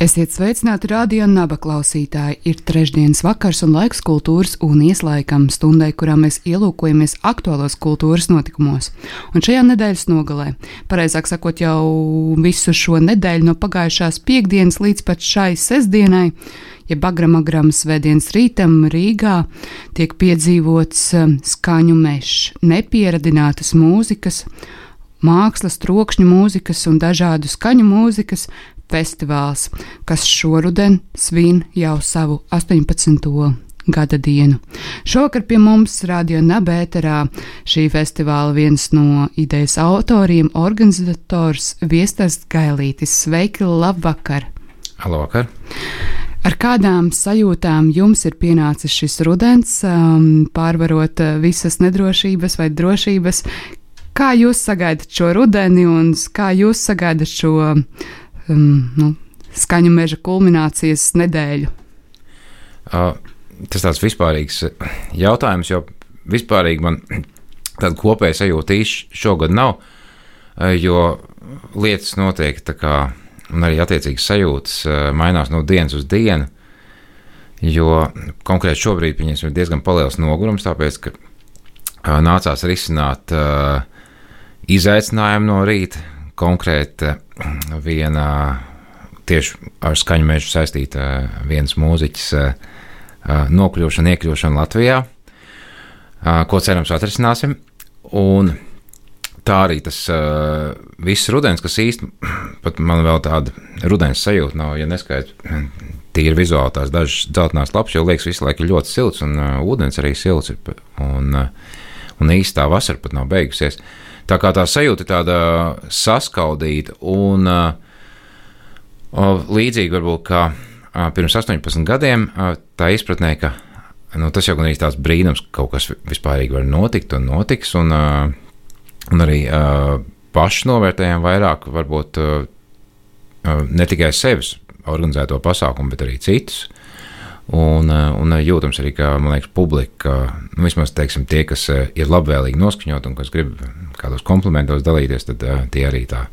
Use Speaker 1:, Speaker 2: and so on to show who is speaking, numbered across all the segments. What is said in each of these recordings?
Speaker 1: Esiet sveicināti radio naba klausītāji. Ir trešdienas vakars un laiks kultūras un ieslaikam stundai, kurā mēs ielūkojamies aktuālos kultūras notikumos. Un šajā nedēļas nogalē, pareizāk sakot, jau visu šo nedēļu no pagājušās piekdienas līdz pat šai sestdienai, ja bagramagram svētdienas rītam Rīgā tiek piedzīvots um, skaņu mežs, nepieradinātas mūzikas mākslas, trokšņu mūzikas un dažādu skaņu mūzikas festivāls, kas šoruden svin jau savu 18. gada dienu. Šovakar pie mums Radio Nabēterā šī festivāla viens no idejas autoriem, organizators Viestas Gailītis. Sveiki, labvakar!
Speaker 2: Halo, vakar!
Speaker 1: Ar kādām sajūtām jums ir pienācis šis rudens, um, pārvarot uh, visas nedrošības vai drošības? Kā jūs sagaidat šo rudeni un kā jūs sagaidat šo um, nu, skaņu meža kulminācijas nedēļu?
Speaker 2: Uh, tas tāds vispārīgs uh, jautājums, jo vispārīgi man tāda kopēja sajūta īsti šogad nav, jo lietas notiek tā kā, un arī attiecīgas sajūtas mainās no dienas uz dienu, jo konkrēti šobrīd, pieņemsim, ir diezgan paliels nogurums, tāpēc, ka nācās risināt izaicinājumu no rīta, konkrēti viena tieši ar skaņu mežu saistīta viens mūziķis nokļūšana, iekļūšana Latvijā, ko cerams atrisināsim. Un tā arī tas viss rudens, kas pat man vēl tāda rudens sajūta nav, ja neskaidrs tīri vizuāli tās dažas dzeltenās lapas, jo liekas visu laiku ļoti silts un uh, ūdens arī silts ir. Un, uh, un īstā vasara pat nav beigusies. Tā kā tā sajūta ir tāda saskaldīta un uh, līdzīga varbūt kā uh, pirms 18 gadiem, uh, tā izpratnē, ka nu, tas jau gan ir tāds brīnums, ka kaut kas vispārīgi var notikt un notiks, un, uh, un arī uh, paši novērtējam vairāk varbūt uh, ne tikai sevis organizēto pasākumu, bet arī citus. Un, un jūtams arī, ka liekas, publika, nu, vismaz teiksim, tie, kas ir labvēlīgi noskaņot un kas grib kādos komplimentos dalīties, tad uh, tie arī tā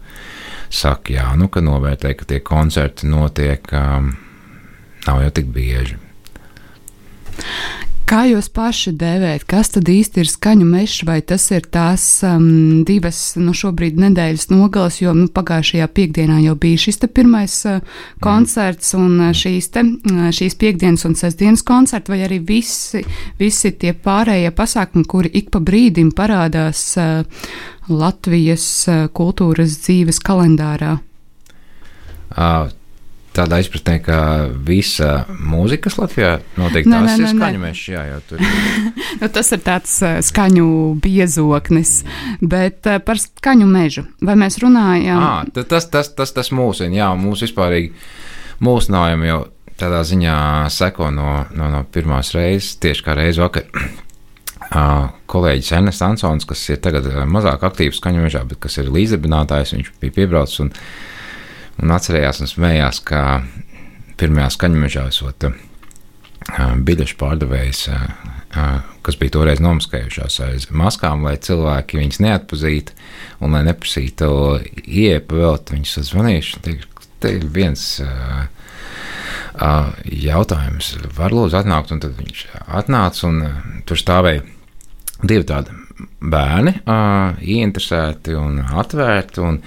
Speaker 2: saka, jā, nu, ka novērtē, ka tie koncerti notiek, um, nav jau tik bieži.
Speaker 1: Kā jūs paši dēvējat, kas tad īsti ir skaņu mežs, vai tas ir tās um, divas, nu, šobrīd nedēļas nogales, jo, nu, pagājušajā piekdienā jau bija šis te pirmais uh, koncerts un uh, šīs te, uh, šīs piekdienas un sestdienas koncerti, vai arī visi, visi tie pārējie pasākumi, kuri ik pa brīdim parādās uh, Latvijas uh, kultūras dzīves kalendārā?
Speaker 2: Uh, tādā izpratnē, ka visa mūzika Latvijā noteikti
Speaker 1: Nē,
Speaker 2: tās
Speaker 1: nē,
Speaker 2: ir skaņu mežs. Jā, jā, tur
Speaker 1: nu, tas ir tāds uh, skaņu biezoknis, bet uh, par skaņu mežu. Vai mēs runājam?
Speaker 2: à, ta- tas, tas, tas, tas mūsina, jā, mūsu vispārīgi mūsinājumi jau tādā ziņā seko no, no, no pirmās reizes, tieši kā reizi vakar. Ā, Kolēģis Ernests Ansons, kas ir tagad mazāk aktīvs skaņu mežā, bet kas ir līdzdibinātājs, viņš bija piebraucis un, un atcerējās un smējās, ka pirmajā skaņu mežā esot ā, biļešu pārdevējs, ā, ā, kas bija toreiz nomaskējušās aiz maskām, lai cilvēki viņus neatpazītu un lai neprasītu ieepu vēl, viņš sazvanījuši, te, ir viens ā, ā, jautājums, var lūdzu atnākt, un tad viņš atnāca un ā, tur stāvēja divi tādi bērni, uh, ieinteresēti un atvērti, un,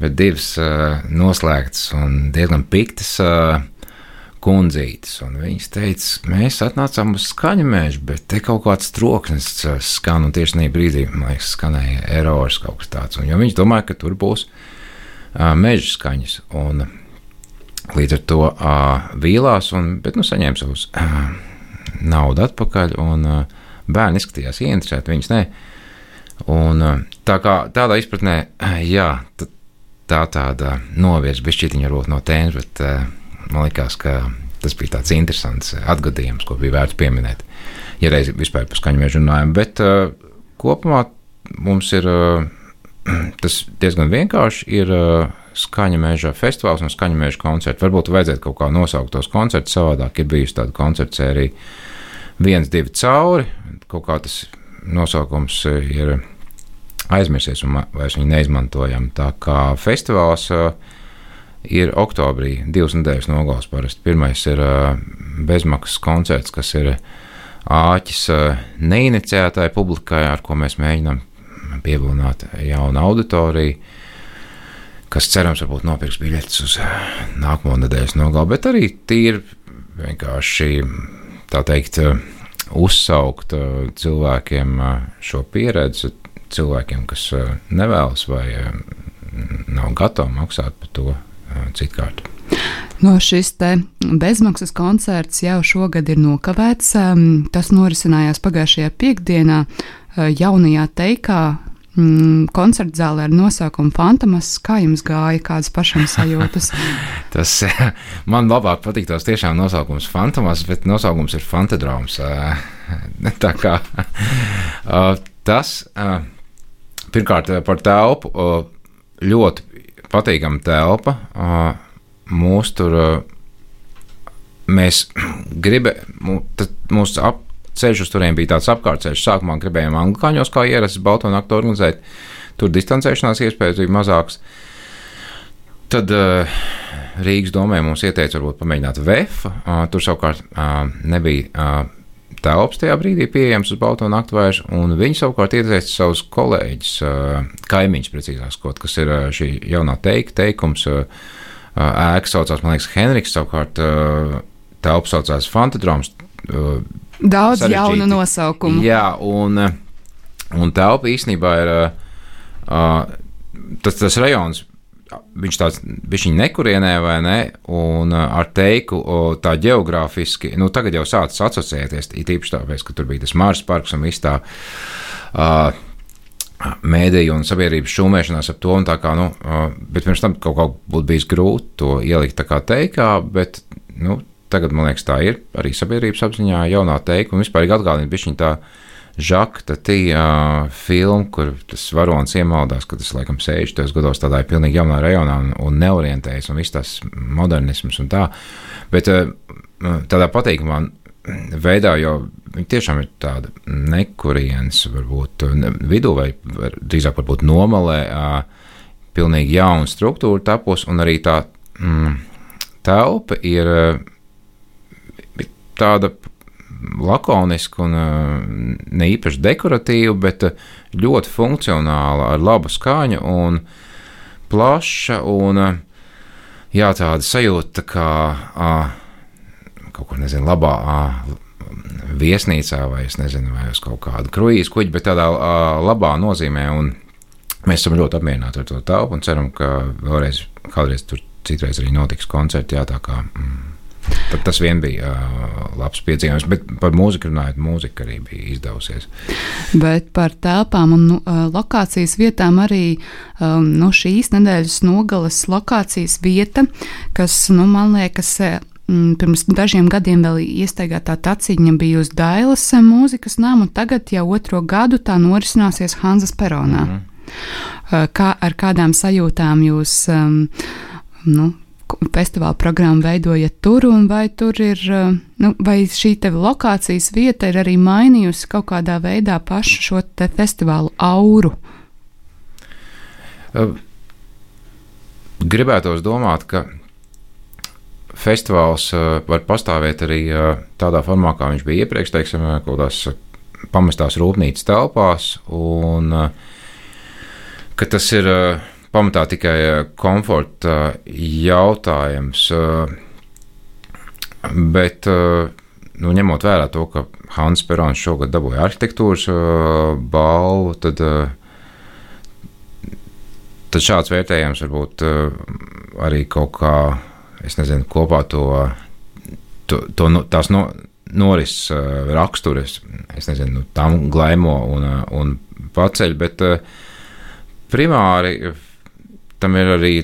Speaker 2: bet divas uh, noslēgtas un diezgan piktas uh, kundzītes. Un viņas teica, mēs atnācām uz skaņu mēžu, bet te kaut kāds troksnis uh, skan, un tieši tajā brīdī, man liekas, skanēja erors kaut kas tāds. Un, jo viņš domāja, ka tur būs meža skaņas. Un, Līdz ar to vīlās, un, bet nu, saņēma savus naudu atpakaļ. Un, bērni izskatījās ieinteresēti, viņas ne. Un, tā kā tādā izpratnē, jā, t- tā tāda novirza bišķietiņa varbūt no tēmas, bet uh, man liekas, ka tas bija tāds interesants atgadījums, ko bija vērts pieminēt. Ja reiz vispār par skaņu mežu runājam, bet uh, kopumā mums ir uh, tas diezgan vienkārši. Ir uh, skaņa meža festivāls un skaņa meža koncerts. Varbūt vajadzētu kaut kā nosaukt tos koncertus savādāk. Ir bijusi tāda koncerta sērija viens, divi cauri. Kaut kā tas nosaukums ir aizmirsies un vairs viņu neizmantojam. Tā kā festivāls uh, ir oktobrī, divas nedēļas nogals parasti. Pirmais ir uh, bezmaksas koncerts, kas ir āķis uh, neiniciētāji publikai, ar ko mēs mēģinām pievilināt jaunu auditoriju, kas cerams varbūt nopirks biļetes uz nākamo nedēļas nogalu, bet arī tīri vienkārši tā teikt uzsaukt cilvēkiem šo pieredzi, cilvēkiem, kas nevēlas vai nav gatavi maksāt par to citkārt.
Speaker 1: No šis bezmaksas koncerts jau šogad ir nokavēts. Tas norisinājās pagājušajā piekdienā jaunajā teikā. Koncerta zālē ar nosaukumu Fantomas. Kā jums gāja, kādas pašam sajūtas?
Speaker 2: tas man labāk patīk tās tiešām nosaukums Fantomas, bet nosaukums ir Fantadraums. Tā kā tas pirmkārt par telpu ļoti patīkama telpa. Mūsu tur mēs gribējām, mūsu ap, ceļš uz turieni bija tāds apkārtceļš. Sākumā gribējām anglikāņos, kā ierasts Balto nakti organizēt. Tur distancēšanās iespējas bija mazākas. Tad uh, Rīgas domē mums ieteica, varbūt pamēģināt VF. Uh, tur savukārt uh, nebija uh, telpas tajā brīdī pieejams uz Balto nakti vairs, un viņi savukārt ieteica savus kolēģus, uh, kaimiņus precīzāk skot, kas ir uh, šī jaunā teika, teikums. Uh, ēka saucās, man liekas, Henriks, savukārt telpa saucās Fantadroms.
Speaker 1: Daudz sarežģīti. jaunu nosaukumu.
Speaker 2: Jā, un, un telpa īstenībā ir tas, tas rajons. Viņš tāds bija nekurienē, vai ne? Un ar teiku, tā geogrāfiski, nu, tagad jau sācis asociēties, īpaši tāpēc, ka tur bija tas Mārs parks un viss tā. Uh, mēdīju un sabiedrības šūmēšanās ap to. Kā, nu, bet pirms tam kaut kā būtu bijis grūti to ielikt tā kā teikā, bet nu, tagad man liekas, tā ir arī sabiedrības apziņā jaunā teika un vispār atgādina bišķiņu tā. Žakta tīja filma, kur tas varonis iemaldās, ka tas laikam 60. gados tādā pilnīgi jaunā rajonā un, un neorientējas un viss tas modernisms un tā. Bet tādā patīkamā veidā, jo viņi tiešām ir tāda nekurienes, varbūt vidū vai drīzāk varbūt nomalē, pilnīgi jauna struktūra tapus, un arī tā mm, telpa ir tāda lakoniska un ne īpaši dekoratīva, bet ļoti funkcionāla, ar labu skaņu un plaša, un jā, tāda sajūta, kā kaut kur, nezinu, labā viesnīcā vai, nezinu, vai uz kaut kādu kruīzu kuģi, bet tādā labā nozīmē. Un mēs esam ļoti apmierināti ar to telpu un ceram, ka vēlreiz, kādreiz tur citreiz arī notiks koncerti. Jā, tā kā. Mm. Tad tas vien bija uh, labs piedzīvojums, bet par mūziku runājot, mūzika arī bija izdevusies.
Speaker 1: Bet par telpām un uh, lokācijas vietām arī um, no šīs nedēļas nogales lokācijas vieta, kas, nu, man liekas, pirms dažiem gadiem vēl iestaigātā taciņa bija uz Dailas mūzikas nama, un tagad jau otro gadu tā norisināsies Hanzas peronā. Mm -hmm. Kā, ar kādām sajūtām jūs um, nu, festivāla programmu veidojat tur, un vai tur ir, eh, nu, vai šī te lokācijas vieta ir arī mainījusi kaut kādā veidā pašu šo te festivālu auru?
Speaker 2: Gribētos domāt, ka festivāls uh, var pastāvēt arī uh, tādā formā, kā viņš bija iepriekš, teiksim, uh, kaut kādās pamestās rūpnīcas telpās, un ka tas ir pamatā tikai komforta jautājums. Bet, nu, ņemot vērā to, ka Hans Perons šogad dabūja arhitektūras balvu, tad, tad šāds vērtējums varbūt arī kaut kā es nezinu, kopā to, to, to tās no, norises rakstures, es nezinu, nu, tam glaimo un, un paceļ, bet primāri tam ir arī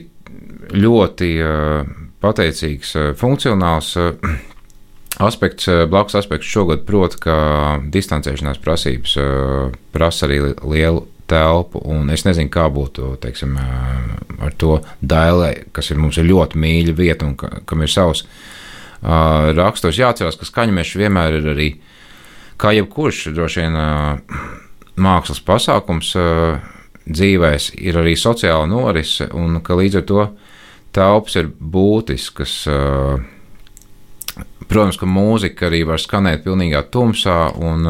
Speaker 2: ļoti pateicīgs, funkcionāls aspekts, blakus aspekts šogad, proti, ka distancēšanās prasības prasa arī lielu telpu, es nezinu, kā būtu teiksim, ar to dailē, kas ir mums ir ļoti mīļa vieta un ka, kam ir savs uh, raksturs. Jāatcerās, ka skaņmeši vienmēr ir arī, kā jebkurš droši vien uh, mākslas pasākums uh, dzīvēs, ir arī sociāla norise, un ka līdz ar to telpas ir būtiskas. Protams, ka mūzika arī var skanēt pilnīgā tumsā, un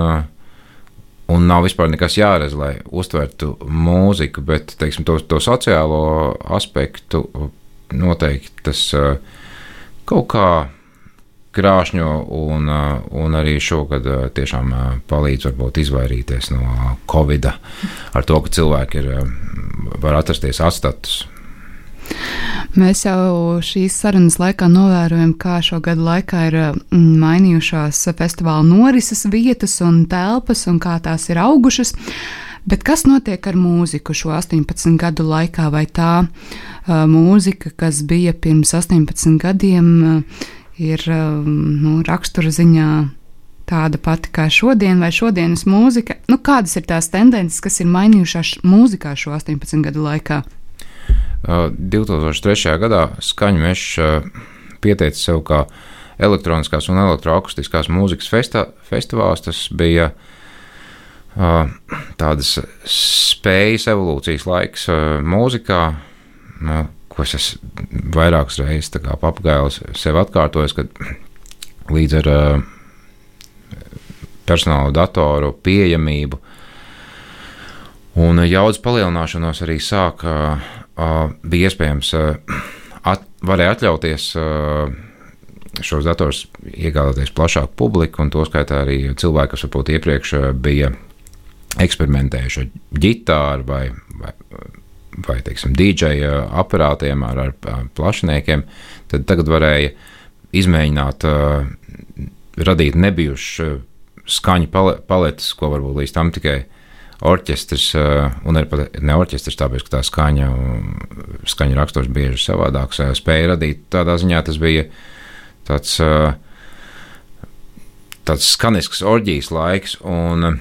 Speaker 2: un nav vispār nekas jārez, lai uztvertu mūziku, bet teiksim, to, to sociālo aspektu noteikti tas kaut kā krāšņo, un, uh, un arī šogad uh, tiešām palīdz varbūt izvairīties no Covid, ar to, ka cilvēki ir, var atrasties atstatus
Speaker 1: Mēs jau šīs sarunas laikā novērojam, kā šo gadu laikā ir mm, mainījušās festivāla norises vietas un telpas, un kā tās ir augušas. Bet kas notiek ar mūziku šo 18 gadu laikā? Vai tā uh, mūzika, kas bija pirms 18 gadiem, uh, ir uh, nu, rakstura ziņā tāda pati kā šodien, vai šodienas mūzika? Nu, kādas ir tās tendences, kas ir mainījušās mūzikā šo 18 gadu laikā?
Speaker 2: 2003. gadā skaņu mežs pieteica sev kā elektroniskās un elektroakustiskās mūzikas festa, festivāls. Tas bija tādas spējas evolūcijas laiks mūzikā, ko es vairākas reizes papagailis sev atkārtojis, kad līdz ar personāla datoru pieejamību un jaudas palielināšanos arī sāka bija iespējams at, varēja atļauties šos datorus iegādāties plašāku publiku, un to skaitā arī cilvēki, kas varbūt iepriekš bija eksperimentējuši ar ģitāru vai, vai, vai teiksim, DJ aparātiem ar, ar plašiniekiem, tad tagad varēja izmēģināt, radīt nebijušas skaņu paletes, ko varbūt līdz tam tikai orķestris, un arī pat ne orķestris, tāpēc, ka tā skaņa, skaņa raksturs bieži savādāks, eh, spēja radīt. Tādā ziņā tas bija tāds, tāds skanisks orģijas laiks, un,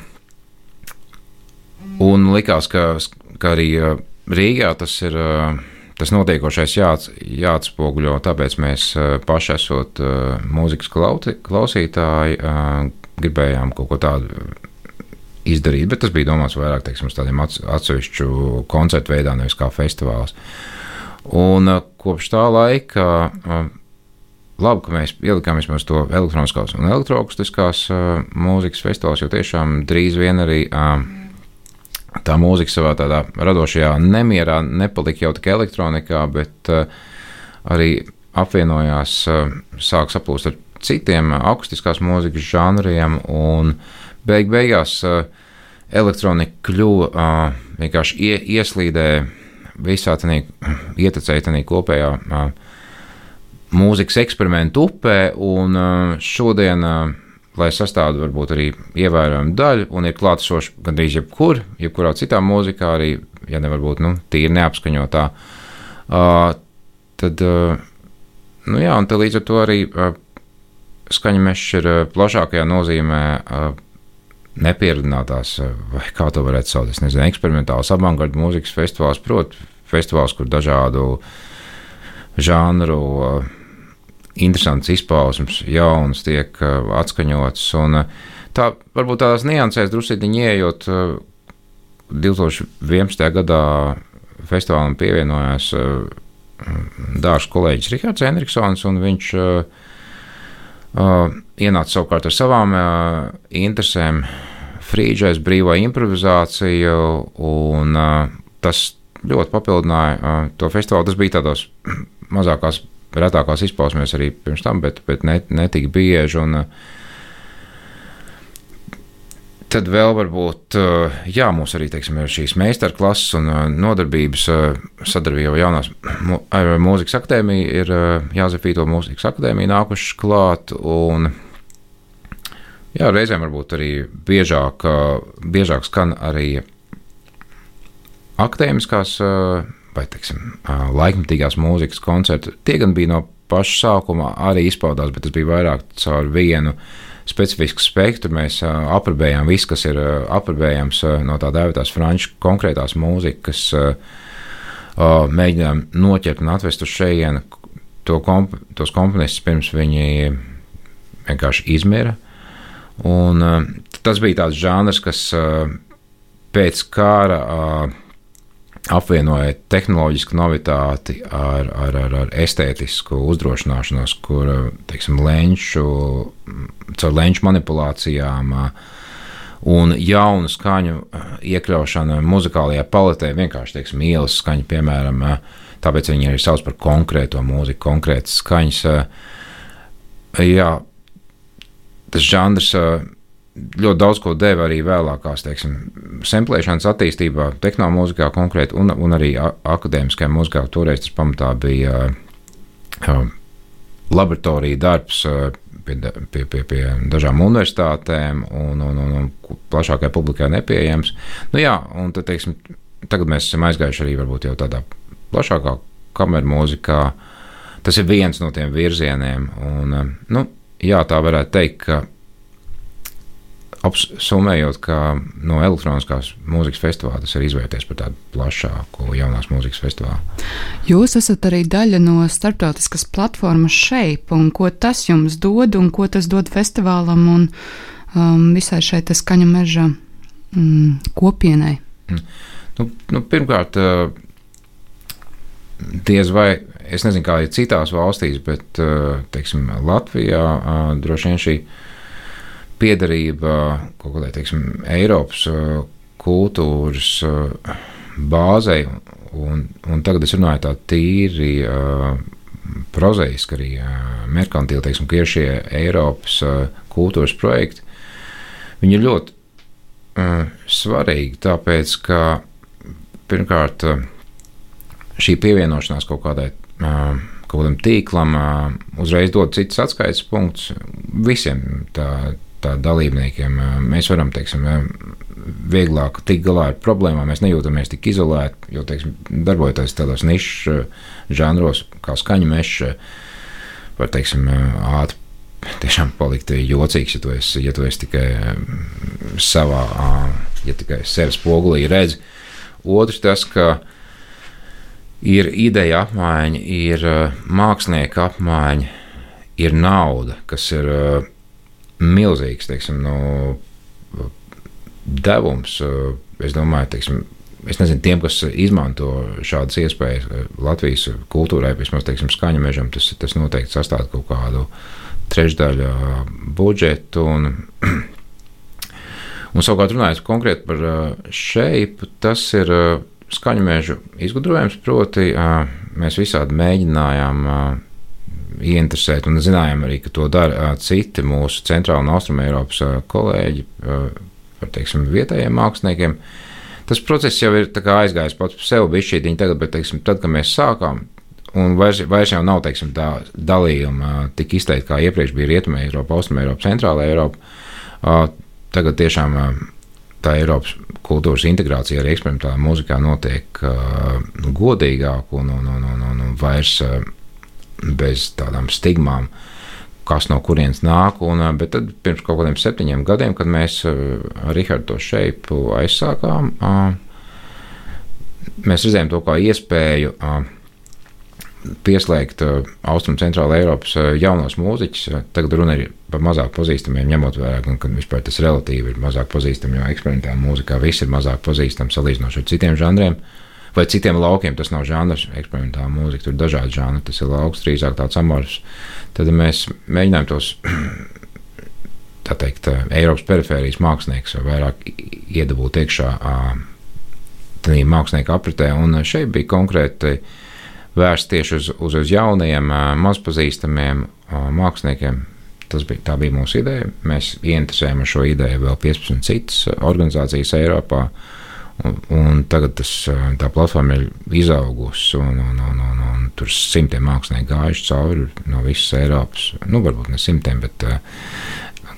Speaker 2: un likās, ka, ka arī Rīgā tas ir tas notiekošais jāats, jāatspoguļo, tāpēc mēs paši esot mūzikas klausītāji, gribējām kaut ko tādu izdarīt, bet tas bija domāts vairāk teiksim, tādiem atsevišķu koncertu veidā, nevis kā festivāls. Un uh, kopš tā laika, uh, labi, ka mēs ielikām vismaz to elektroniskās un elektroakustiskās uh, mūzikas festivāls, jo tiešām drīz vien arī tā mūzika savā tādā radošajā nemierā nepalika jau tikai elektronikā, bet arī apvienojās, sāk saplūst ar citiem akustiskās mūzikas žanriem un beig beigās elektronika kļuva vienkārši ie, ieslīdē visā tādā ietecēja tādā kopējā mūzikas eksperimentu upē, un šodien, lai sastāvdu varbūt arī ievērojamu daļu, un ir klātesoši gandrīz jebkur, jebkurā citā mūzikā, arī, ja ne varbūt nu, tīri neapskaņotā, tad, nu jā, un tad līdz ar to arī skaņa mešs ir plašākajā nozīmē nepieredzinātās, vai kā to varētu saukt, es nezinu, eksperimentāls avangarda mūzikas festivāls, proti, festivāls, kur dažādu žanru interesants izpausmes, jauns tiek atskaņots. Un tā varbūt tādās niansēs drusītiņi ieejot 2011. gadā festivālam pievienojās dārsts kolēģis Rihards Enriksons, un viņš uh, Uh, ienāca savukārt ar savām uh, interesēm, frīdžais, brīvā improvizācija, un uh, tas ļoti papildināja to festivālu. Tas bija tādos mazākās, retākās izpausmēs arī pirms tam, bet, bet ne, netika bieži. Un, uh, Tad vēl varbūt, eh, jā, mums arī teiksim, ir šīs meistarklases un eh, nodarbības eh, sadarbība jau jaunās mūzikas akadēmiju, ir Jāzefīto mūzikas akadēmija nākušas klāt. Un, jā, reizēm varbūt arī biežāk, biežāk skan arī akadēmiskās vai teiksim, laikmatīgās mūzikas koncerti. Tie gan bija no paša sākuma arī izpaudās, bet tas bija vairāk caur vienu specifisku spektru. Mēs aprobējām visu, kas ir aprobējams no tā dēvētās franču konkrētās mūzikas, mēģinājām noķert un atvest uz šejienu to komp tos komponistus pirms viņi vienkārši izmira. Un, tas bija tāds žanrs, kas pēc kara apvienoja tehnoloģisku novitāti ar, ar, ar, ar estētisku uzdrošināšanos, kur teiksim, lenču, caur lenču manipulācijām un jaunu skaņu iekļaušanu muzikālajā paletē, vienkārši teiksim, ielas skaņa, piemēram, tāpēc viņi arī sauc par konkrēto mūziku, konkrētas skaņas. Jā, tas žanrs ļoti daudz ko deva arī vēlākās, teiksim, semplēšanas attīstībā, tehnomūzikā konkrēti, un, un arī akadēmiskajā mūzikā. Toreiz tas pamatā bija uh, laboratorija darbs uh, pie, pie, pie, pie dažām universitātēm, un, un, un, un plašākai publikai nepieejams. Nu, jā, un tad, teiksim, tagad mēs esam aizgājuši arī varbūt jau tādā plašākā kameru mūzikā. Tas ir viens no tiem virzieniem, un, nu, jā, tā varētu teikt, ka Apsummējot, ka no elektroniskās mūzikas festivāla tas ir izvērties par tādu plašāku jaunās mūzikas festivālu.
Speaker 1: Jūs esat arī daļa no starptautiskas platformas Shape, un ko tas jums dod, un ko tas dod festivālam un um, visai šai skaņa meža mm, kopienai?
Speaker 2: Mm. Nu, nu, pirmkārt, uh, diez vai es nezinu, kā ir citās valstīs, bet uh, teiksim, Latvijā uh, droši vien šī ir piedarība kaut kādai teiksim, Eiropas uh, kultūras uh, bāzei, un, un tagad es runāju tā tīri uh, prozaiski, arī merkantīli, teiksim, ka ir šie Eiropas kultūras projekti. Viņi ir ļoti svarīgi, tāpēc, ka pirmkārt šī pievienošanās kaut kādai kaut kādam tīklam uzreiz dod citas atskaites punktus visiem. Tā dalībniekiem. Mēs varam, teiksim, vieglāk tikt galā ar problēmām. Mēs nejūtamies tik izolēti, jo, teiksim, darbojoties tādos nišas žanros, kā skaņa meša, var, teiksim, ātri. Tiešām palikt jocīgs, ja tu esi, ja tu esi tikai savā, ja tikai sevi spogulī redzi. Otrs tas, ka ir ideja apmaiņa, ir mākslinieka apmaiņa, ir nauda, kas ir milzīgs teiksim, no, devums. Eh, es domāju, teiksim, es nezinu, tiem, kas izmanto šādas iespējas eh, Latvijas kultūrai, vismaz teiksim, skaņa mežam, tas, tas noteikti sastāv kaut kādu trešdaļu budžetu. Un, un savukārt runājot konkrēti par šeipu, tas ir skaņu mežu izgudrojums, proti mēs visādi mēģinājām ieinteresēti. Un zinājām arī, ka to dara citi mūsu centrāla un austruma Eiropas kolēģi, par teiksim, vietējiem māksliniekiem. Tas process jau ir aizgājis pats par sevi, bija šī diņa tagad, bet teiksim, tad, kad mēs sākām, un vairs, vairs jau nav teiksim, tā dalījuma tik izteikti, kā iepriekš bija Rietumē, Eiropa, Austrumē, Eiropa, Centrālā Eiropa. Tagad tiešām tā Eiropas kultūras integrācija arī eksperimentālā mūzikā notiek godīgāk un, un, un, un, un, vairs bez tādām stigmām, kas no kurienes nāk. Un, eh, bet tad pirms kaut kādiem septiņiem gadiem, kad mēs eh, ar Rihardu to šeipu aizsākām, mēs redzējām to kā iespēju pieslēgt Austrum Centrāla Eiropas jaunos mūziķus. Tagad runa ir par mazāk pazīstamiem, ņemot vērā, ka vispār tas relatīvi ir mazāk pazīstami, jo eksperimentālā mūzikā viss ir mazāk pazīstams salīdzinoši ar citiem žanriem. Uh, vai citiem laukiem. Tas nav žanrs, eksperimentāla mūzika, tur ir dažādi žanri. Tas ir lauks, drīzāk tāds amors. Tad mēs mēģinājām tos. Tā teikt, Eiropas perifērijas mākslinieks vairāk iedabūt iekšā tādā mākslinieka apritē. Un šeit bija konkrēti vērsts tieši uz, uz, uz jauniem, mazpazīstamiem māksliniekiem. Tas bija, tā bija mūsu ideja. Mēs ieinteresējām ar šo ideju vēl 15 citas organizācijas Eiropā. Un, tagad tas, tā platforma ir izaugusi, un, un, un, un, un tur simtiem mākslinieku gājuši cauri no visas Eiropas. Nu, varbūt ne simtiem, bet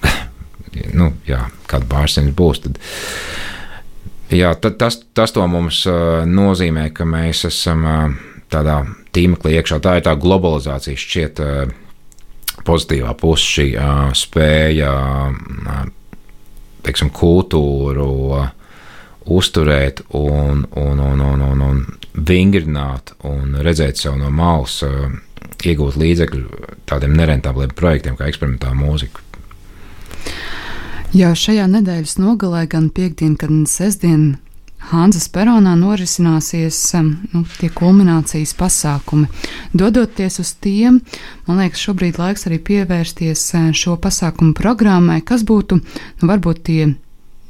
Speaker 2: nu, jā, kāda pārsimts būs. Tad, Jā, tas, tas to mums nozīmē, ka mēs esam tādā tīmeklī iekšā. Tā ir tā globalizācija, šķiet, pozitīvā puse, šī spēja, teiksim, kultūru uzturēt un, un, un, un, un, un vingrināt un redzēt sev no malas, iegūt līdzekļu tādiem nerentabliem projektiem kā eksperimentāla mūzika.
Speaker 1: Jā, šajā nedēļas nogalē, gan piekdien, gan sestdien, Hānzas peronā norisināsies nu, tie kulminācijas pasākumi. Dodoties uz tiem, man liekas, šobrīd laiks arī pievērsties šo pasākumu programmai, kas būtu nu, varbūt tie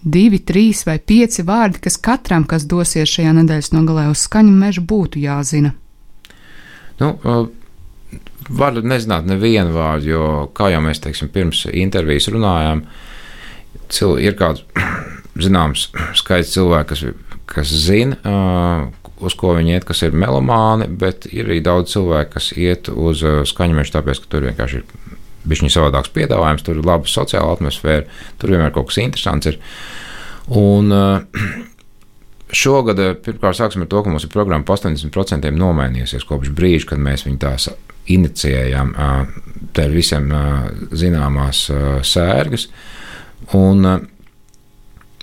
Speaker 1: divi, trīs vai pieci vārdi, kas katram, kas dosies šajā nedēļas nogalē uz skaņu mežu, būtu jāzina.
Speaker 2: Nu, Varu nezināt nevienu vārdu, jo, kā jau mēs teiksim, pirms intervijas runājām, cil, ir kāds zināms skaits cilvēku, kas, kas zina, uh, uz ko viņi iet, kas ir melomāni, bet ir arī daudz cilvēku, kas iet uz uh, skaņojumu, tāpēc, ka tur vienkārši ir bijis savādāks piedāvājums, tur ir laba sociāla atmosfēra, tur vienmēr kaut kas interesants ir. Un, uh, Šogad, pirmkārt, sāksim ar to, ka ir programma pa 80% nomainījusies kopš brīža, kad mēs viņu tās inicijējām. Tā ir visiem zināmās sērgas. Un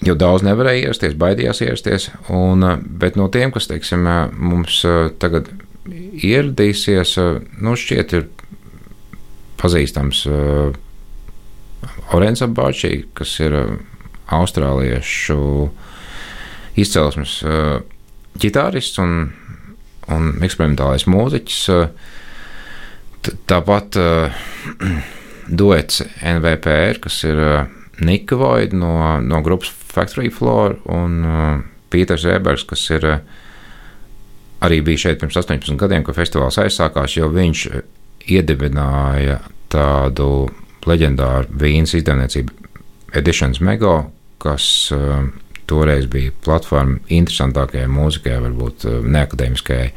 Speaker 2: jau daudz nevarēja ierasties, baidījās ierasties. Un, bet no tiem, kas teiksim, mums tagad ieradīsies, nu, šķiet, ir pazīstams Orens Abāčī, kas ir austrāliešu izcelsmes ģitārists un, un eksperimentālais mūziķis. Tāpat duets NVPR, kas ir Nika Voida no, no grupas Factory Floor un Pīters Ebergs, kas ir arī bija šeit pirms 18 gadiem, kad festivāls aizsākās, jo viņš iedibināja tādu leģendāru vīnas izdevniecību Editions Mego, kas uh, toreiz bija platforma interesantākajai mūzikai, varbūt uh, neakadēmiskajai,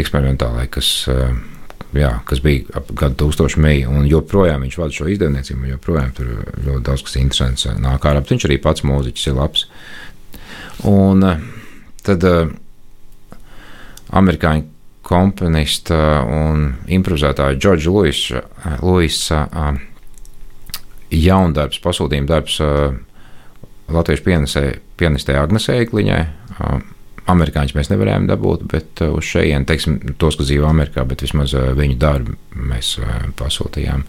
Speaker 2: eksperimentālai, kas, uh, jā, kas bija ap gadu tūkstošu meiju, un joprojām viņš vada šo izdevniecību, joprojām tur ļoti daudz kas interesants nāk ārā. Viņš arī pats mūziķis ir labs. Un uh, tad uh, amerikāņi komponista un improvizētāja Džordža Luisa, Luisa jaundarbs, pasūtījuma darbs latviešu pianistē Agnesē Egliņai. Amerikāņus mēs nevarējām dabūt, bet uz šejienes, teiksim, tos, kas dzīvo Amerikā, bet vismaz viņu darbu mēs pasūtījām.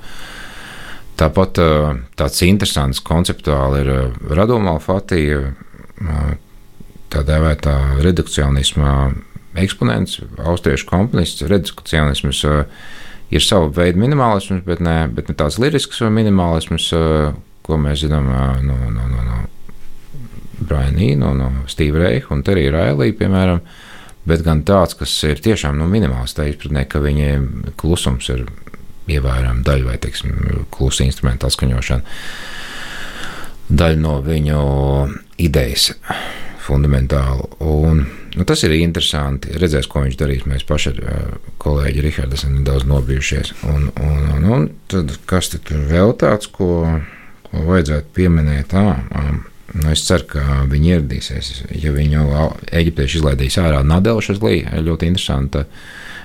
Speaker 2: Tāpat tāds interesants konceptuāli ir Radoma Fatija, tā dēvētā redukcionisma eksponents, austriešu komponists, redukcionisms uh, ir sava veida minimālisms, bet ne, bet ne tāds lirisks minimālisms, uh, ko mēs zinām uh, no, no, no, no Brian Eno, no Steve Reicha un Terija Railija, piemēram, bet gan tāds, kas ir tiešām nu, minimāls, tā izpratnē, ka viņiem klusums ir ievērojama daļa vai, teiksim, klusa instrumenta atskaņošana, daļa no viņu idejas fundamentāli. Un, nu, tas ir interesanti. Redzēs, ko viņš darīs. Mēs paši ar uh, kolēģi Rihardu esam nedaudz nobijušies. Un, un, un, un tad, kas tur vēl tāds, ko, ko vajadzētu pieminēt? Um, Nu, es ceru, ka viņi ieradīsies. Ja viņu eģiptieši izlaidīs ārā, Nadelša Līja ir ļoti interesanta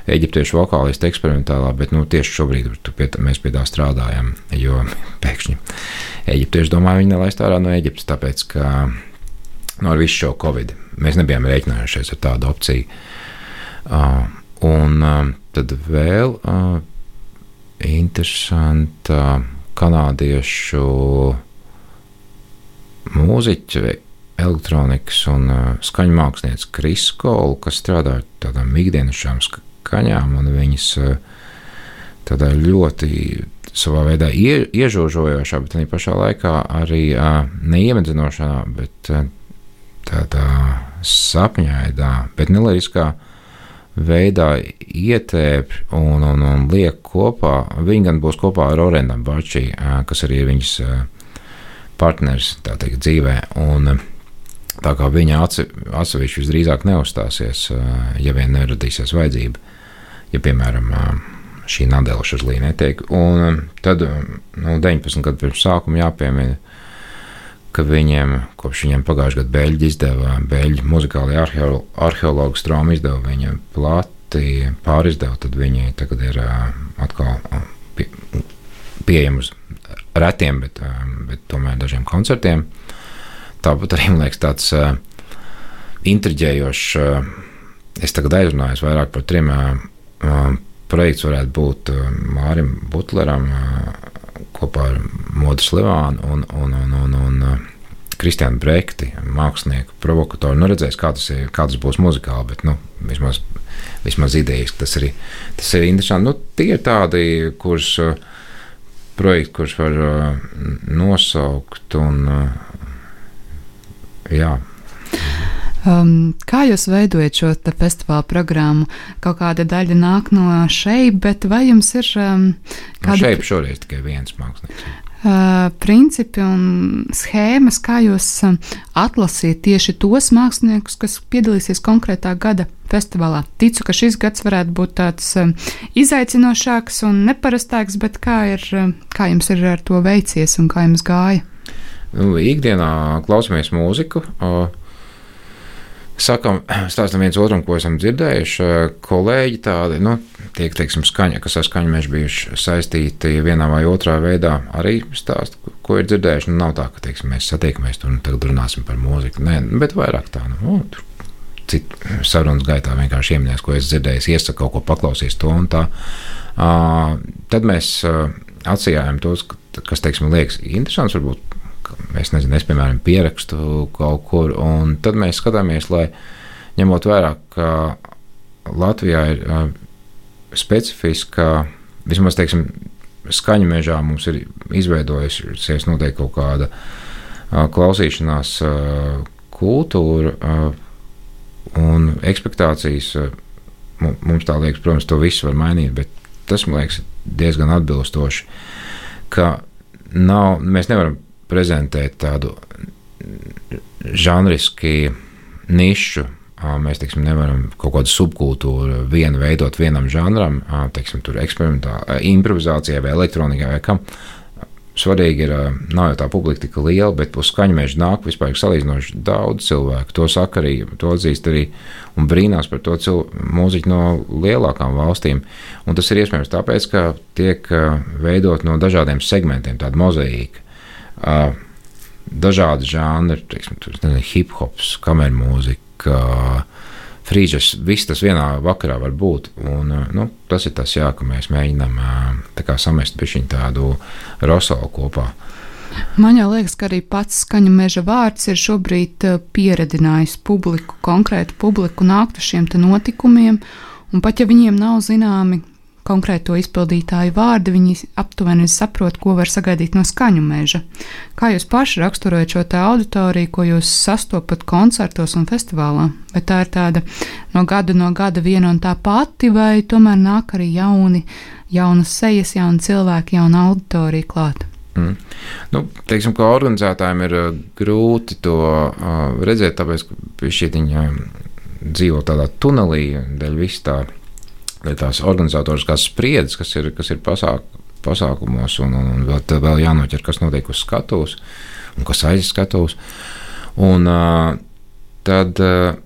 Speaker 2: eģiptiešu vokālista eksperimentālā, bet nu, tieši šobrīd pie, mēs pie tā strādājam. Jo pēkšņi eģiptieši domā, viņi nelaist ārā no Eģiptes, tāpēc ka nu, ar visu šo covid mēs nebijām rēķinājušies ar tādu opciju. Uh, un uh, tad vēl uh, interesanta kanādiešu mūziķa, elektronikas un uh, skaņu mākslinieca Kriskola, kas strādā ar tādām ikdienišķām skaņām, un viņas uh, tādā ļoti savā veidā ie, iežožojošā, bet arī pašā laikā arī uh, neiemedzinošā, bet uh, tādā sapņaidā, bet neliriskā veidā ietēp un, un, un liek kopā. Viņi gan būs kopā ar Orendam Bačī, kas arī ir viņas partners teikt, dzīvē. Un, tā kā viņa atsevišķi visdrīzāk neuzstāsies, ja vien neradīsies vajadzība. Ja, piemēram, šī nadēļa uz līnija netiek. Un tad, nu, 19 gadu pirms sākuma jāpiemina, ka viņiem, kopš viņiem pagājušajā gadā Beļģi izdeva, Beļģi muzikālajā arheologu strāmu izdeva viņa plati, pārizdeva, tad viņi tagad ir atkal pie, pieejami uz retiem, bet, bet tomēr dažiem koncertiem. Tāpat arī man liekas tāds intriģējošs, es tagad aizrunājos vairāk par trim projekts varētu būt Mārim Butleram kopā ar Modu Slivānu un, un, un, un, un uh, Kristiānu Brekti, mākslinieku, provokatoru. Nu, redzēs, kā tas, kā tas būs muzikāli, bet nu, vismaz, vismaz idejas tas, arī, tas ir interesanti. Nu, tie ir tādi, kurus uh, projekti, kurus var uh, nosaukt un jā.
Speaker 1: Um, kā jūs veidojat šo festivāla programmu? Kaut kāda daļa nāk no šeit, bet vai jums ir um,
Speaker 2: kāda? No šeit šoreiz tikai viens mākslinieks.
Speaker 1: Uh, principi un schēmas, kā jūs uh, atlasīt tieši tos māksliniekus, kas piedalīsies konkrētā gada festivālā. Ticu, ka šis gads varētu būt tāds uh, izaicinošāks un neparastāks, bet kā, ir, kā jums ir ar to veicies un kā jums gāja?
Speaker 2: Nu, ikdienā klausamies mūziku. Uh, sakam, stāstam viens otram, ko esam dzirdējuši. Kolēģi tādi, nu, tiek, teiksim, skaņa, kas ar skaņu mēs bijuši saistīti vienā vai otrā veidā, arī stāst, ko ir dzirdējuši. Nu, nav tā, ka, teiksim, mēs satiekamies tur un tagad runāsim par mūziku. Nē, bet vairāk tā, nu, tur citu sarunas gaitā vienkārši ieminies, ko es dzirdēju, iesaka kaut ko paklausīs to un tā. Uh, tad mēs uh, atsījām tos, kas, teiksim, liekas interesants, varbūt es nezinu, es piemēram pierakstu kaut kur, un tad mēs skatāmies, lai ņemot vērā, ka Latvijā ir specifiska, vismaz teiksim, skaņu mežā mums ir izveidojusies noteikti kaut kāda klausīšanās kultūra un expectācijas. Uh, mums tā liekas, protams, to visu var mainīt, bet tas man liekas diezgan atbilstoši, ka nav, mēs nevaram prezentēt tādu žanriski nišu. Mēs teiksim, nevaram kaut kādu subkultūru vienu veidot vienam žanram, teiksim, tur eksperimentālā, improvizācijai vai elektronikai vai kam. Svarīgi ir, nav jau tā publika tik liela, bet uz skaņu meža nāk vispār salīdzinoši daudz cilvēku. To saka arī, to atzīst arī un brīnās par to mūziķu no lielākām valstīm. Un tas ir iespējams tāpēc, ka tiek veidot no dažādiem segmentiem tāda mozaīka dažādi žanri, teiksim, hip hops, kamermūzika, frīžas, viss tas vienā vakarā var būt. Un, nu, tas ir tas, jā, ka mēs mēģinām samest pišķiņu tādu rosolu kopā.
Speaker 1: Man jau liekas, ka arī pats skaņa meža vārds ir šobrīd pieredzinājis publiku, konkrētu publiku nākt uz šiem notikumiem, un pat ja viņiem nav zināmi konkrēto izpildītāju vārdi, viņi aptuveni saprot, ko var sagaidīt no skaņu meža. Kā jūs paši raksturojat šo auditoriju, ko jūs sastopat koncertos un festivālā? Vai tā ir tāda no gada no gada viena un tā pati, vai tomēr nāk arī jauni, jaunas sejas, jauni cilvēki, jauna auditorija klāt? Mm.
Speaker 2: Nu, teiksim, ka organizētājiem ir uh, grūti to uh, redzēt, tāpēc, ka viņi dzīvo tādā tunelī, dēļ vis tā tās organizatoriskās spriedzes, kas ir, kas ir pasāk, pasākumos, un, un, un vēl, vēl jānoķer, kas notiek uz skatuves un kas aiz skatuves. Un uh, tad, uh,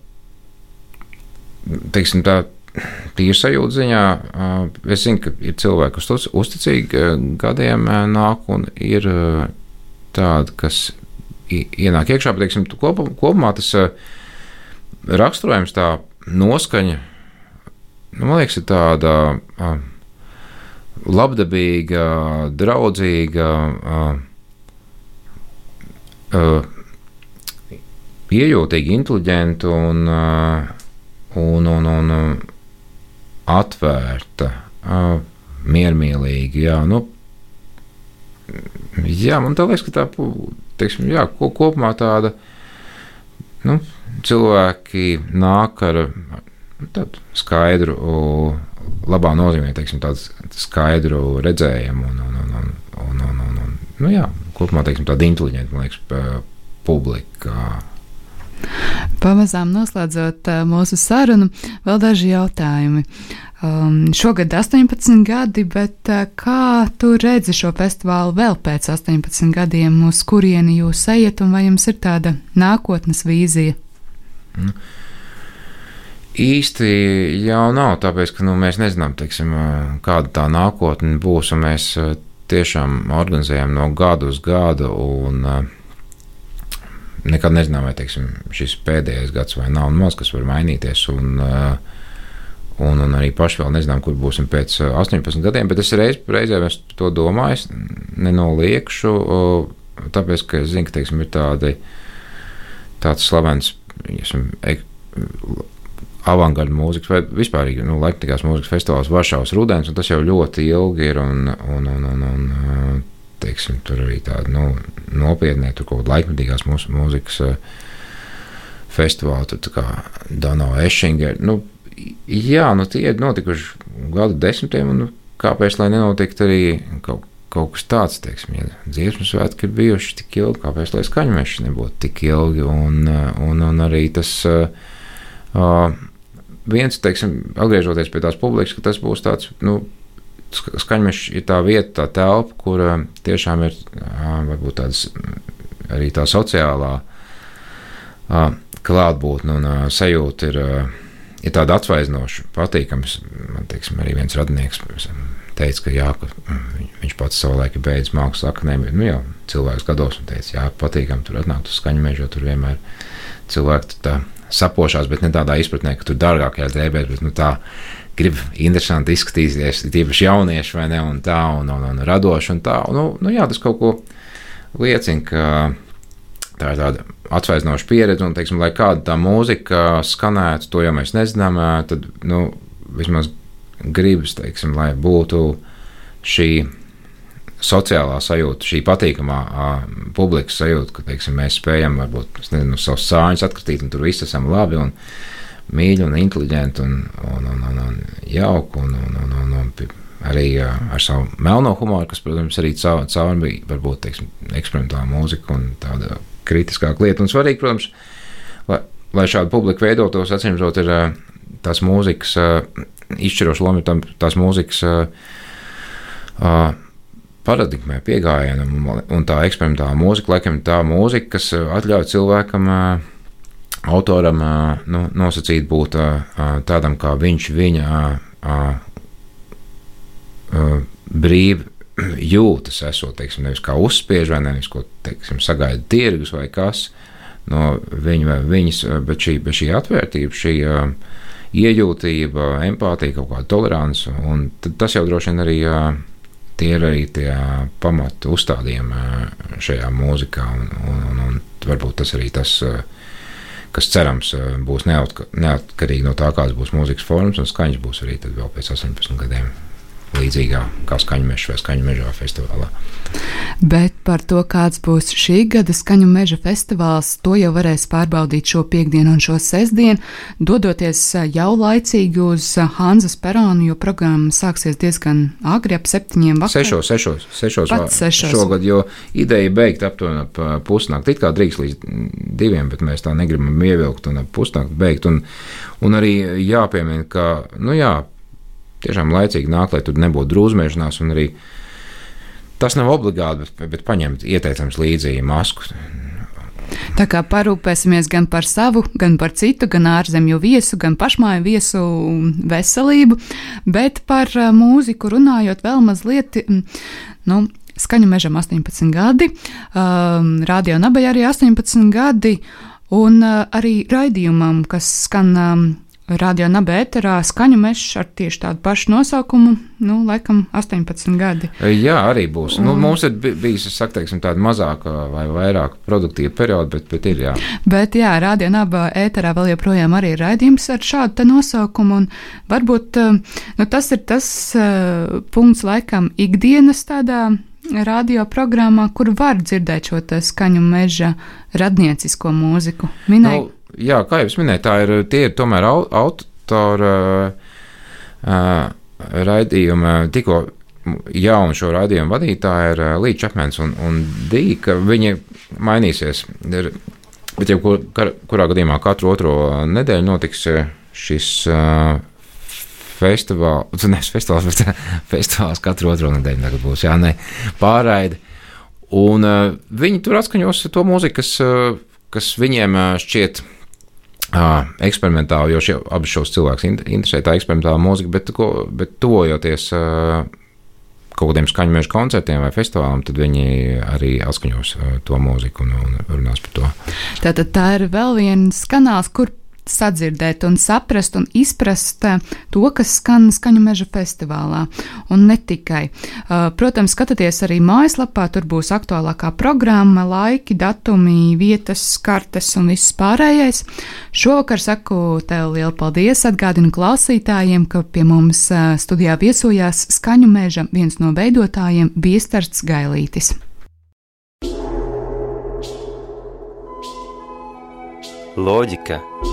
Speaker 2: teiksim, tā tīra sajūta ziņā, uh, es zinu, ka ir cilvēki, kas uzticīgi gadiem nāk un ir tādi, kas ienāk iekšā, bet, teiksim, kopumā tas raksturojums, tā noskaņa nu, man liekas, ir tāda uh, labdabīga, draudzīga, uh, uh, iejūtīga, inteliģenta un, un, un, un atvērta, miermīlīga. Jā, nu, jā, man liekas, ka tā teiksim, jā, kopumā tāda nu, cilvēki nāk ar tādu skaidru, labā nozīmē, teiksim, tādu skaidru redzējumu un, un, un, un, un, un, un, nu, jā, kopumā teiksim, tāda inteliģenta, man liekas, publika.
Speaker 1: Pamazām noslēdzot mūsu sarunu, vēl daži jautājumi. Um, šogad 18 gadi, bet uh, kā tu redzi šo festivālu vēl pēc 18 gadiem, uz kurieni jūs ejat un vai jums ir tāda nākotnes vīzija?
Speaker 2: Mm. Īsti jau nav, tāpēc ka nu, mēs nezinām, teiksim, kāda tā nākotne būs. Mēs tiešām organizējam no gada uz gadu, un nekad nezinām, vai teiksim, šis pēdējais gads vai nav maz, kas var mainīties. Un, uh, Un, un arī paši vēl nezinām, kur būsim pēc 18 uh, gadiem, bet es reiz, reizē to domāju, nenoliekšu, tāpēc, ka es zinu, ka teiksim, ir tādi, tāds slavens esam, avangarda mūzikas vai vispār nu, laikmatīgās mūzikas festivāls Varšavas rudens, un tas jau ļoti ilgi ir. Un, un, un, un, un, uh, teiksim, tur arī tāda nu, nopietnē, tur kaut kāda laikmatīgās mūzikas uh, festivāla, tur kā Dano Ešingera. Nu, jā, nu tie ir notikuši gadu desmitiem, un nu, kāpēc lai nenotiktu arī kaut, kaut kas tāds, teiksim, ja dziesmu svētki ir bijuši tik ilgi, kāpēc lai skaņmeši nebūtu tik ilgi, un, un, un arī tas uh, viens, teiksim, atgriežoties pie tās publikas, ka tas būs tāds, nu, skaņmeši ir tā vieta, tā telpa, kur uh, tiešām ir uh, varbūt tādas arī tā sociālā uh, klātbūtne un sajūta ir. Ir tāda atsvaidzinoša, patīkama. Man teiksim, arī viens radinieks teica, ka, jā, ka mm, viņš pats savulaik ir beidzis mākslas akadēmiju. Nu, jau cilvēks gados un teica, jā, patīkami tur atnākt uz skaņu mežu, tur vienmēr cilvēki tā sapošās, bet ne tādā izpratnē, ka tur dārgākajā drēbēs, bet nu, tā grib interesanti izskatīties, tīpaši jaunieši vai ne, un tā, un, un, un radoši un tā. Un, nu, nu, jā, tas kaut ko liecina, ka tā ir tāda atsvaidzinoša pieredze, un, teiksim, lai kāda tā mūzika skanētu, to jau mēs nezinām, tad, nu, vismaz gribas, teiksim, lai būtu šī sociālā sajūta, šī patīkamā publikas sajūta, ka teiksim, mēs spējam varbūt nezinu, savus sāņus atkritīt, un tur viss esam labi un mīļi un inteliģenti un, un, un, un, un jauki un, un, un, un, un arī ar savu melno humoru, kas, protams, arī caur, caur bija varbūt teiksim, eksperimentāla mūzika un tāda kritiskāka lieta. Un svarīgi, protams, lai, lai šāda publika veidotos, atcīmredzot, ir uh, tās mūzikas izšķiroša loma, tās mūzikas. Uh, paradigmai, pieejamam, un tā eksperimentāla mūzika, laikam, tā mūzika, kas ļauj cilvēkam, autoram, nu, nosacīt būt tādam, kā viņš, viņa brīvi jūtas, esot, teiksim, nevis kā uzspiež vai nevis ko, teiksim, sagaida tirgus vai kas no viņa vai viņas, bet šī, bet šī atvērtība, šī uh, iejūtība, empātija, kaut kāda tolerance, un tas jau droši vien arī uh, tie ir arī tie pamatu uzstādījumi šajā mūzikā, un, un, un, un varbūt tas arī tas, kas cerams būs neatka, neatkarīgi no tā, kādas būs mūzikas formas un skaņas būs arī vēl pēc 18 gadiem līdzīgā kā skaņu meža vai skaņu mežā festivālā.
Speaker 1: Bet par to, kāds būs šī gada skaņu meža festivāls, to jau varēs pārbaudīt šo piekdienu un šo sestdienu, dodoties jau laicīgi uz Hanzas peronu, jo programma sāksies diezgan agri ap septiņiem vakarā.
Speaker 2: Sešos, sešos, sešos,
Speaker 1: sešos.
Speaker 2: šogad, jo ideja beigt aptuveni ap pusnakti. It kā drīkst līdz diviem, bet mēs tā negribam ievilkt un ap pusnakti beigt. Un, un arī jāpiemina, ka, nu jā, tiešām laicīgi nāk, lai tur nebūtu drūzmēšanās. Tas nav obligāti, bet, bet paņemt ieteicams līdzi masku.
Speaker 1: Tā kā parūpēsimies gan par savu, gan par citu, gan ārzemju viesu, gan pašmāju viesu veselību, bet par mūziku runājot vēl mazliet, nu, skaņu mežam 18 gadi, um, radio nabai arī 18 gadi, un uh, arī raidījumam, kas skan um, Radio Naba ēterā skaņu mežs ar tieši tādu pašu nosaukumu, nu, laikam 18 gadi.
Speaker 2: Jā, arī būs. Nu, un... Nu, mums ir bijis, es saku, teiksim, tāda mazāka vai vairāk produktīva perioda, bet, bet ir jā.
Speaker 1: Bet jā, Radio Naba ēterā vēl joprojām arī ir raidījums ar šādu nosaukumu, un varbūt nu, tas ir tas uh, punkts laikam ikdienas tādā radioprogrammā, kur var dzirdēt šo skaņu meža radniecisko mūziku. Minēju. Nu,
Speaker 2: jā, kā jau minēju, tā ir, tie ir tomēr autora uh, raidījuma tikko jaunu šo raidījumu vadītāja ir Līča Čakmens un, un Dīka. Viņi mainīsies. Ir, bet, ja kur, kurā gadījumā katru otro nedēļu notiks šis uh, festivāls, nevis festivāls, bet festivāls katru otro nedēļu tagad būs, jā, ne, pārraidi. Un uh, viņi tur atskaņos to mūziku, kas, uh, kas viņiem uh, šķiet eksperimentāli, jo šie, abi šos cilvēkus interesē tā eksperimentāla mūzika, bet, ko, bet tojoties kaut kādiem skaņu meža koncertiem vai festivāliem, tad viņi arī atskaņos to mūziku un, un runās par to.
Speaker 1: Tātad tā ir vēl viens kanāls, kur sadzirdēt un saprast un izprast eh, to, kas skan skaņu meža festivālā. Un ne tikai. Eh, protams, skatieties arī mājaslapā, tur būs aktuālākā programma, laiki, datumi, vietas, kartes un viss pārējais. Šovakar saku tev lielu paldies, atgādinu klausītājiem, ka pie mums eh, studijā viesojās skaņu meža viens no veidotājiem Biestarts Gailītis.
Speaker 3: Loģika